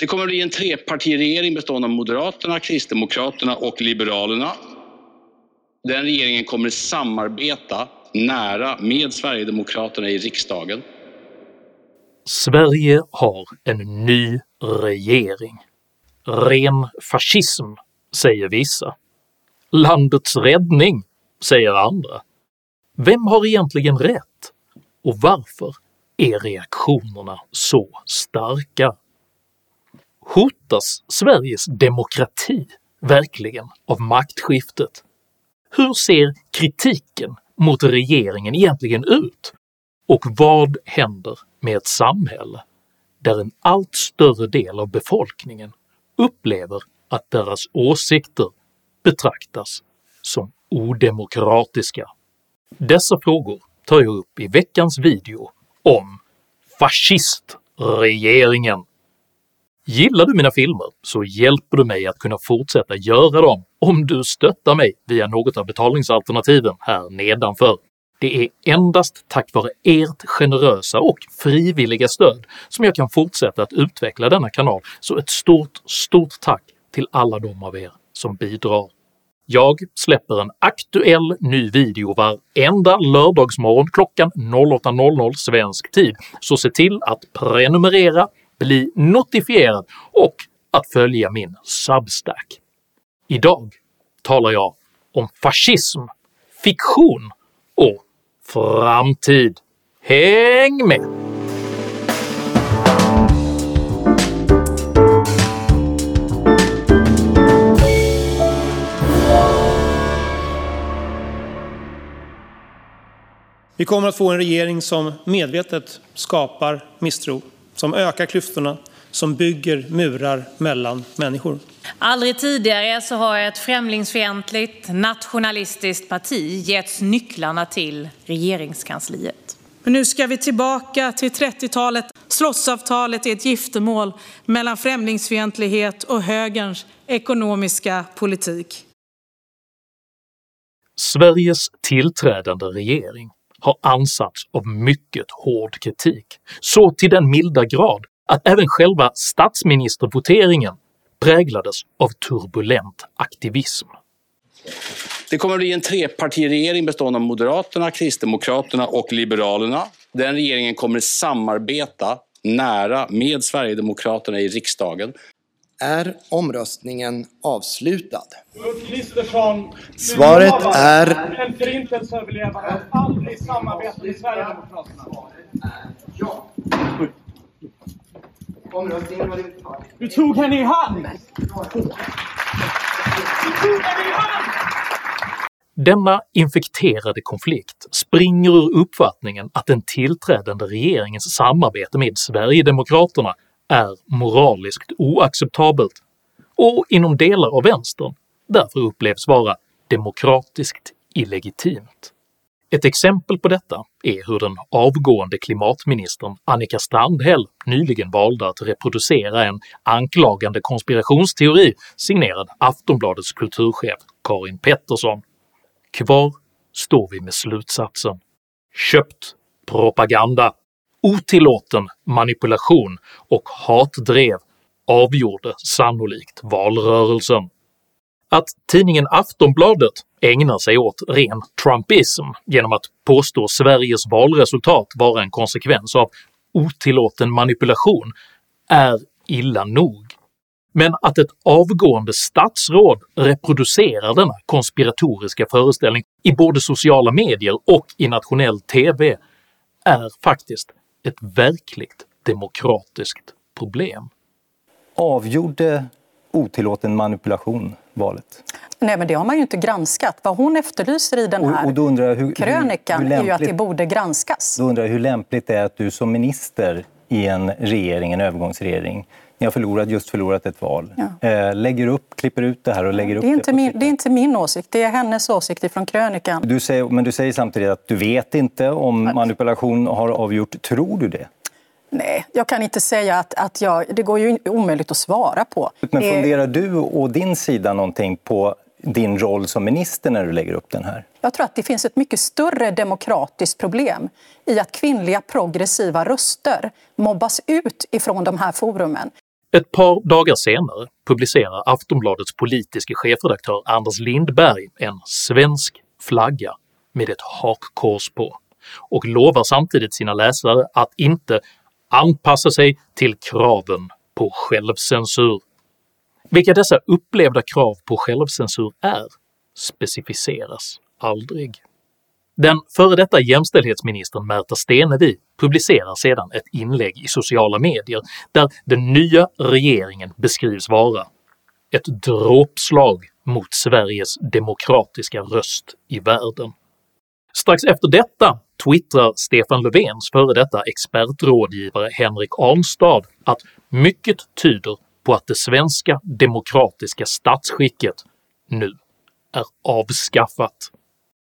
Det kommer att bli en trepartiregering bestående av Moderaterna, Kristdemokraterna och Liberalerna. Den regeringen kommer att samarbeta nära med Sverigedemokraterna i riksdagen. Sverige har en ny regering. Ren fascism, säger vissa. Landets räddning, säger andra. Vem har egentligen rätt? Och varför är reaktionerna så starka? Hotas Sveriges demokrati verkligen av maktskiftet? Hur ser kritiken mot regeringen egentligen ut? Och vad händer med ett samhälle där en allt större del av befolkningen upplever att deras åsikter betraktas som odemokratiska? Dessa frågor tar jag upp i veckans video om fascistregeringen. Gillar du mina filmer så hjälper du mig att kunna fortsätta göra dem om du stöttar mig via något av betalningsalternativen här nedanför. Det är endast tack vare ert generösa och frivilliga stöd som jag kan fortsätta att utveckla denna kanal, så ett stort, stort tack till alla de av er som bidrar. Jag släpper en aktuell ny video varenda lördagsmorgon klockan 08.00 svensk tid, så se till att prenumerera, bli notifierad och att följa min Substack. Idag talar jag om fascism, fiktion och framtid. Häng med! Vi kommer att få en regering som medvetet skapar misstro, som ökar klyftorna, som bygger murar mellan människor. Aldrig tidigare så har ett främlingsfientligt, nationalistiskt parti getts nycklarna till regeringskansliet. Men nu ska vi tillbaka till 30-talet. Slottsavtalet är ett giftermål mellan främlingsfientlighet och högerns ekonomiska politik. Sveriges tillträdande regering har ansatts av mycket hård kritik, så till den milda grad att även själva statsministervoteringen präglades av turbulent aktivism. Det kommer att bli en trepartiregering bestående av Moderaterna, Kristdemokraterna och Liberalerna. Den regeringen kommer att samarbeta nära med Sverigedemokraterna i riksdagen. Är omröstningen avslutad? Ulf Kristersson, Svaret är... En förintelseöverlevare aldrig samarbetat med Sverigedemokraterna. Ja. Omröstningen var utförd. Du tog henne i hand! Du tog henne i hand! Denna infekterade konflikt springer ur uppfattningen att den tillträdande regeringens samarbete med Sverigedemokraterna är moraliskt oacceptabelt och inom delar av vänstern därför upplevs vara demokratiskt illegitimt. Ett exempel på detta är hur den avgående klimatministern Annika Strandhäll nyligen valde att reproducera en anklagande konspirationsteori signerad Aftonbladets kulturchef Karin Pettersson. Kvar står vi med slutsatsen “köpt propaganda” otillåten manipulation och hatdrev avgjorde sannolikt valrörelsen. Att tidningen Aftonbladet ägnar sig åt ren trumpism genom att påstå Sveriges valresultat vara en konsekvens av otillåten manipulation är illa nog. Men att ett avgående statsråd reproducerar denna konspiratoriska föreställning i både sociala medier och i nationell TV är faktiskt ett verkligt demokratiskt problem. Avgjorde otillåten manipulation valet? Nej, men det har man ju inte granskat. Vad hon efterlyser i den här och, och då undrar jag hur, krönikan hur, hur är ju att det borde granskas. Då undrar jag hur lämpligt det är att du som minister i en regering, en övergångsregering, ni har förlorat, just förlorat ett val, ja. eh, lägger upp, klipper ut det här och lägger det upp är inte det min, Det är inte min åsikt, det är hennes åsikt ifrån krönikan. Du säger, men du säger samtidigt att du vet inte om manipulation har avgjort. Tror du det? Nej, jag kan inte säga att, att jag... Det går ju omöjligt att svara på. Men det... funderar du och din sida någonting på din roll som minister när du lägger upp den här? Jag tror att det finns ett mycket större demokratiskt problem i att kvinnliga progressiva röster mobbas ut ifrån de här forumen. Ett par dagar senare publicerar Aftonbladets politiske chefredaktör Anders Lindberg en svensk flagga med ett hakkors på och lovar samtidigt sina läsare att inte anpassa sig till kraven på självcensur. Vilka dessa upplevda krav på självcensur är specificeras aldrig. Den före detta jämställdhetsministern Märta Stenevi publicerar sedan ett inlägg i sociala medier där den nya regeringen beskrivs vara “ett dråpslag mot Sveriges demokratiska röst i världen”. Strax efter detta twittrar Stefan Löfvens före detta expertrådgivare Henrik Arnstad att “mycket tyder på att det svenska demokratiska statsskicket nu är avskaffat”.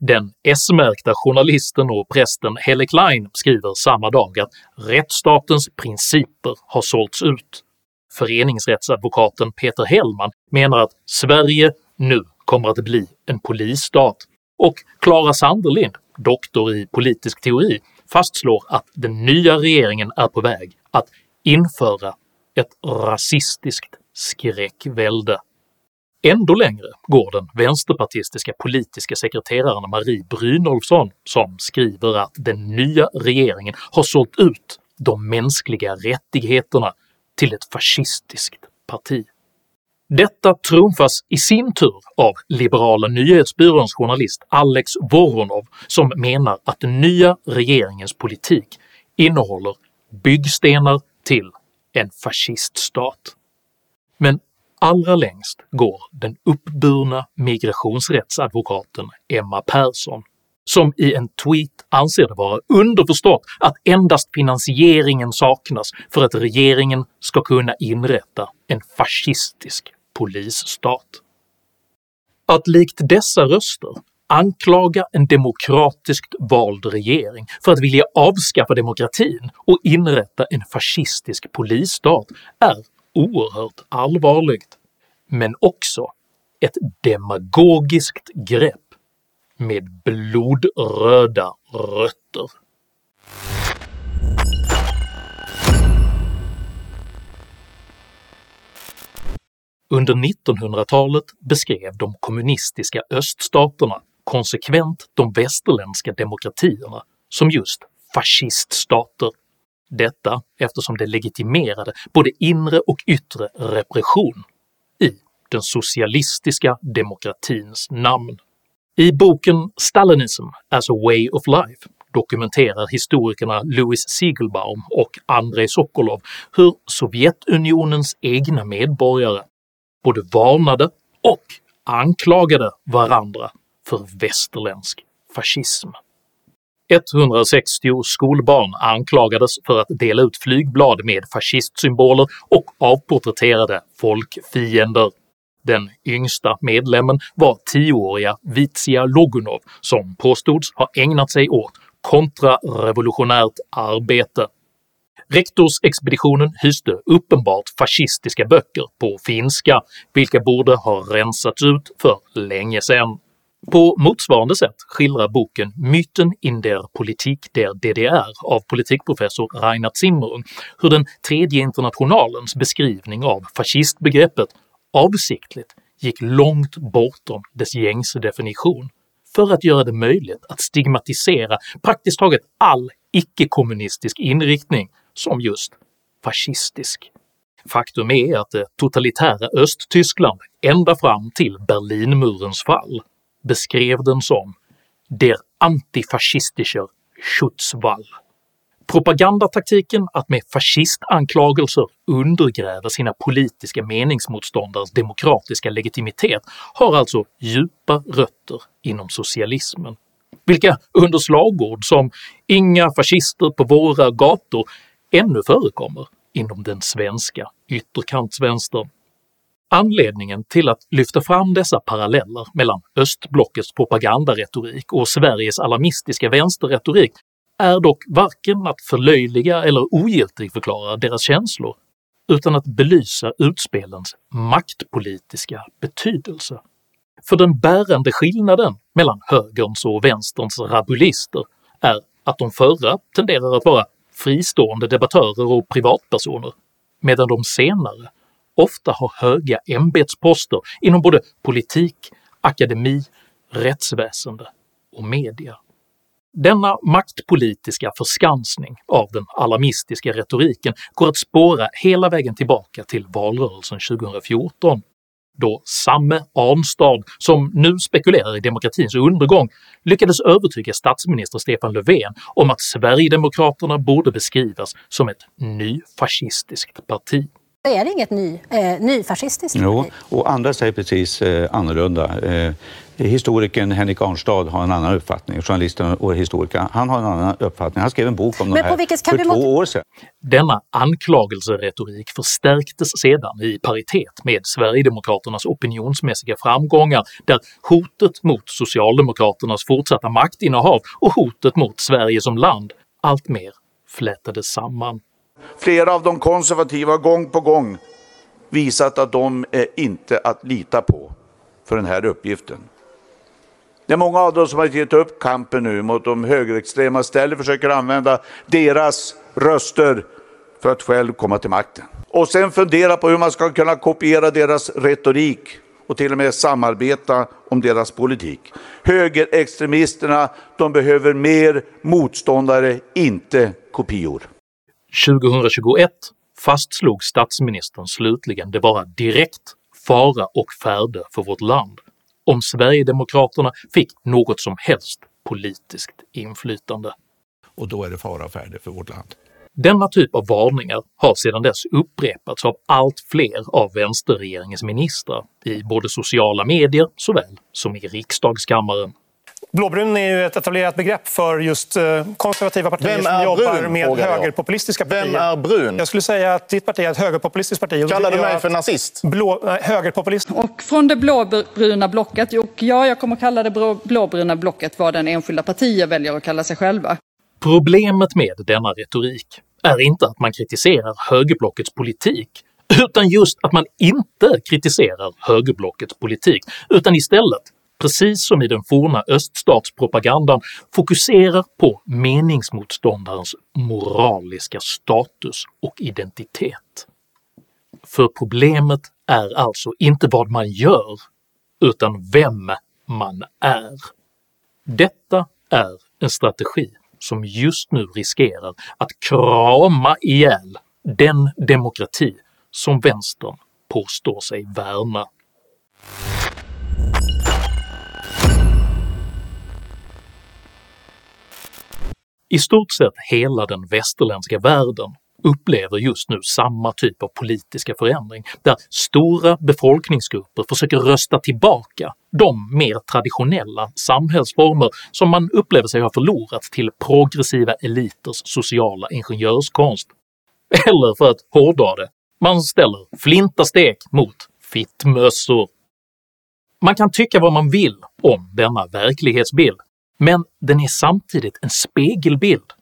Den S-märkta journalisten och prästen Helle Klein skriver samma dag att rättsstatens principer har sålts ut. Föreningsrättsadvokaten Peter Hellman menar att Sverige nu kommer att bli en polisstat, och Clara Sanderlind, doktor i politisk teori, fastslår att den nya regeringen är på väg att införa ett rasistiskt skräckvälde. Ändå längre går den vänsterpartistiska politiska sekreteraren Marie Brynolfsson som skriver att den nya regeringen har sålt ut de mänskliga rättigheterna till ett fascistiskt parti. Detta trumfas i sin tur av liberala nyhetsbyråns journalist Alex Voronov som menar att den nya regeringens politik innehåller byggstenar till en fasciststat. Men allra längst går den uppburna migrationsrättsadvokaten Emma Persson, som i en tweet anser det vara underförstått att endast finansieringen saknas för att regeringen ska kunna inrätta en fascistisk polisstat. Att likt dessa röster anklaga en demokratiskt vald regering för att vilja avskaffa demokratin och inrätta en fascistisk polisstat är oerhört allvarligt, men också ett demagogiskt grepp med blodröda rötter. Under 1900-talet beskrev de kommunistiska öststaterna konsekvent de västerländska demokratierna som just fasciststater detta eftersom det legitimerade både inre och yttre repression i den socialistiska demokratins namn. I boken “Stalinism as a way of life” dokumenterar historikerna Louis Siegelbaum och Andrei Sokolov hur Sovjetunionens egna medborgare både varnade och anklagade varandra för västerländsk fascism. 160 skolbarn anklagades för att dela ut flygblad med fascistsymboler och avporträtterade folkfiender. Den yngsta medlemmen var 10-åriga Logunov som påstods ha ägnat sig åt kontrarevolutionärt arbete. Rektorsexpeditionen hyste uppenbart fascistiska böcker på finska, vilka borde ha rensats ut för länge sedan. På motsvarande sätt skildrar boken “Myten in der Politik der DDR” av politikprofessor Reinhard Zimmerung hur den tredje internationalens beskrivning av fascistbegreppet avsiktligt gick långt bortom dess gängse definition för att göra det möjligt att stigmatisera praktiskt taget all icke-kommunistisk inriktning som just fascistisk. Faktum är att det totalitära Östtyskland ända fram till Berlinmurens fall beskrev den som “der antifascistischer Schutzwall”. Propagandataktiken att med fascistanklagelser undergräva sina politiska meningsmotståndares demokratiska legitimitet har alltså djupa rötter inom socialismen, vilka under slagord som “inga fascister på våra gator” ännu förekommer inom den svenska ytterkantsvänstern. Anledningen till att lyfta fram dessa paralleller mellan östblockets propagandaretorik och Sveriges alarmistiska vänsterretorik är dock varken att förlöjliga eller ogiltigförklara deras känslor, utan att belysa utspelens maktpolitiska betydelse. För den bärande skillnaden mellan högerns och vänsterns rabulister är att de förra tenderar att vara fristående debattörer och privatpersoner, medan de senare ofta har höga ämbetsposter inom både politik, akademi, rättsväsende och media. Denna maktpolitiska förskansning av den alarmistiska retoriken går att spåra hela vägen tillbaka till valrörelsen 2014, då samme Arnstad, som nu spekulerar i demokratins undergång, lyckades övertyga statsminister Stefan Löfven om att Sverigedemokraterna borde beskrivas som ett nyfascistiskt parti. Det är inget ny, eh, nyfascistiskt Jo, och andra säger precis eh, annorlunda. Eh, historikern Henrik Arnstad har en annan uppfattning. Journalisten och historikern, han har en annan uppfattning. Han skrev en bok om Men det här vilket- kan för två mot- år sedan. Denna anklagelseretorik förstärktes sedan i paritet med Sverigedemokraternas opinionsmässiga framgångar där hotet mot Socialdemokraternas fortsatta maktinnehav och hotet mot Sverige som land alltmer flätades samman. Flera av de konservativa har gång på gång visat att de är inte att lita på för den här uppgiften. Det är många av dem som har gett upp kampen nu mot de högerextrema istället försöker använda deras röster för att själv komma till makten. Och sen fundera på hur man ska kunna kopiera deras retorik och till och med samarbeta om deras politik. Högerextremisterna, de behöver mer motståndare, inte kopior. 2021 fastslog statsministern slutligen det vara direkt fara och färde för vårt land om Sverigedemokraterna fick något som helst politiskt inflytande. Och då är det fara och färde för vårt land. Denna typ av varningar har sedan dess upprepats av allt fler av vänsterregeringens ministrar i både sociala medier såväl som i riksdagskammaren. Blåbrun är ju ett etablerat begrepp för just eh, konservativa partier som jobbar brun, med högerpopulistiska partier. Vem är brun? Jag skulle säga att ditt parti är ett högerpopulistiskt parti. Kallar du mig för nazist? Blå, nej, högerpopulist. Och från det blåbruna blocket, och ja, jag kommer kalla det blå- blåbruna blocket vad den enskilda partier väljer att kalla sig själva. Problemet med denna retorik är inte att man kritiserar högerblockets politik, utan just att man inte kritiserar högerblockets politik, utan istället, precis som i den forna öststatspropagandan, fokuserar på meningsmotståndarens moraliska status och identitet. För problemet är alltså inte vad man gör, utan vem man är. Detta är en strategi som just nu riskerar att krama ihjäl den demokrati som vänstern påstår sig värna. I stort sett hela den västerländska världen upplever just nu samma typ av politiska förändring, där stora befolkningsgrupper försöker rösta tillbaka de mer traditionella samhällsformer som man upplever sig ha förlorat till progressiva eliters sociala ingenjörskonst. Eller för att hårdra det, man ställer flintastek mot fittmössor. Man kan tycka vad man vill om denna verklighetsbild, men den är samtidigt en spegelbild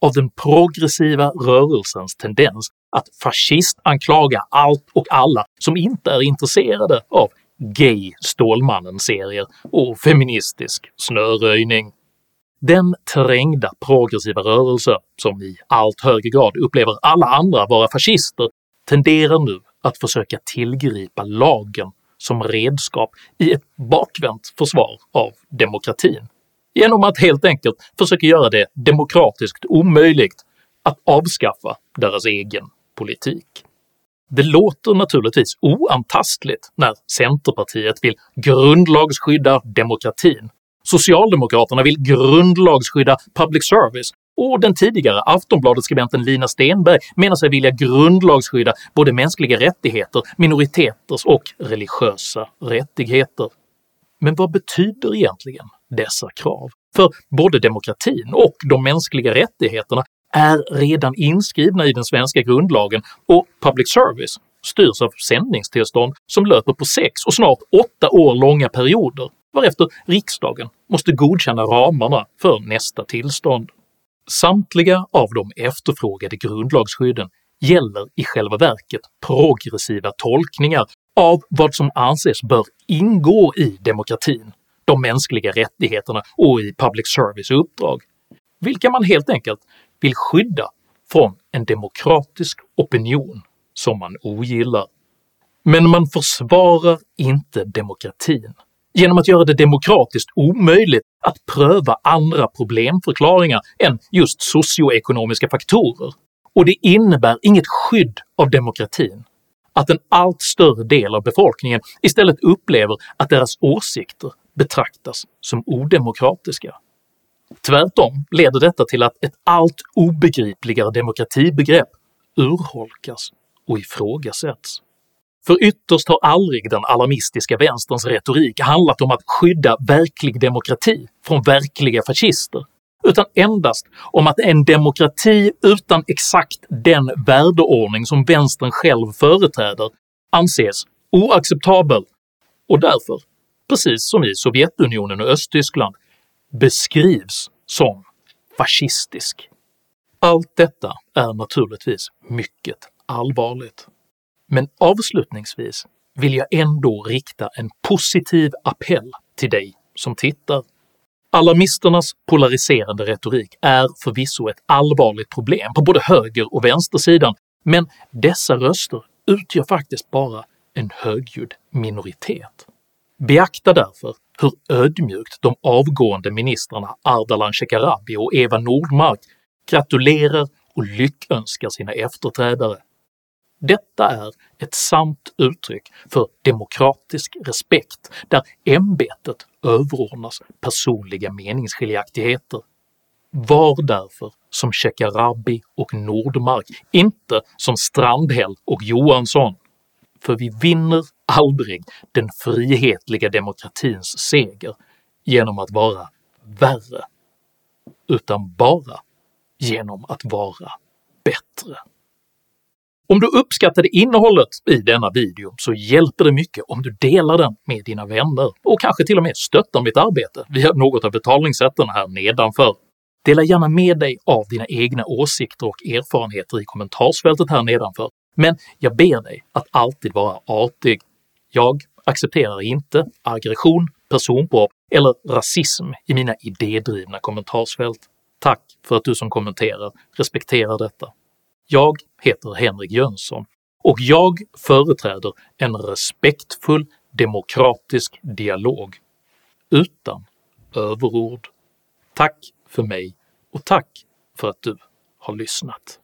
av den progressiva rörelsens tendens att fascistanklaga allt och alla som inte är intresserade av gay Stålmannen-serier och feministisk snöröjning. Den trängda progressiva rörelse som i allt högre grad upplever alla andra vara fascister tenderar nu att försöka tillgripa lagen som redskap i ett bakvänt försvar av demokratin genom att helt enkelt försöka göra det demokratiskt omöjligt att avskaffa deras egen politik. Det låter naturligtvis oantastligt när Centerpartiet vill grundlagsskydda demokratin, Socialdemokraterna vill grundlagsskydda public service och den tidigare Aftonbladet-skribenten Lina Stenberg menar sig vilja grundlagsskydda både mänskliga rättigheter, minoriteters och religiösa rättigheter. Men vad betyder egentligen dessa krav? För både demokratin och de mänskliga rättigheterna är redan inskrivna i den svenska grundlagen och public service styrs av sändningstillstånd som löper på sex och snart åtta år långa perioder, varefter riksdagen måste godkänna ramarna för nästa tillstånd. Samtliga av de efterfrågade grundlagsskydden gäller i själva verket progressiva tolkningar av vad som anses bör ingå i demokratin, de mänskliga rättigheterna och i public service uppdrag, vilka man helt enkelt vill skydda från en demokratisk opinion som man ogillar. Men man försvarar inte demokratin. Genom att göra det demokratiskt omöjligt att pröva andra problemförklaringar än just socioekonomiska faktorer, och det innebär inget skydd av demokratin. Att en allt större del av befolkningen istället upplever att deras åsikter betraktas som odemokratiska. Tvärtom leder detta till att ett allt obegripligare demokratibegrepp urholkas och ifrågasätts. För ytterst har aldrig den alarmistiska vänsterns retorik handlat om att skydda verklig demokrati från verkliga fascister, utan endast om att en demokrati utan exakt den värdeordning som vänstern själv företräder anses oacceptabel och därför, precis som i Sovjetunionen och Östtyskland, beskrivs som fascistisk. Allt detta är naturligtvis mycket allvarligt. Men avslutningsvis vill jag ändå rikta en positiv appell till dig som tittar. Alarmisternas polariserande retorik är förvisso ett allvarligt problem på både höger och vänstersidan, men dessa röster utgör faktiskt bara en högljudd minoritet. Beakta därför hur ödmjukt de avgående ministrarna Ardalan Shekarabi och Eva Nordmark gratulerar och lyckönskar sina efterträdare. Detta är ett sant uttryck för demokratisk respekt där ämbetet överordnas personliga meningsskiljaktigheter. Var därför som Shekarabi och Nordmark, inte som Strandhäll och Johansson, för vi vinner aldrig den frihetliga demokratins seger genom att vara värre, utan bara genom att vara bättre. Om du uppskattade innehållet i denna video så hjälper det mycket om du delar den med dina vänner och kanske till och med stöttar mitt arbete via något av betalningssätten här nedanför. Dela gärna med dig av dina egna åsikter och erfarenheter i kommentarsfältet här nedanför, men jag ber dig att alltid vara artig. Jag accepterar inte aggression, personpåhopp eller rasism i mina idédrivna kommentarsfält. Tack för att du som kommenterar respekterar detta. Jag heter Henrik Jönsson och jag företräder en respektfull demokratisk dialog utan överord. Tack för mig och tack för att du har lyssnat.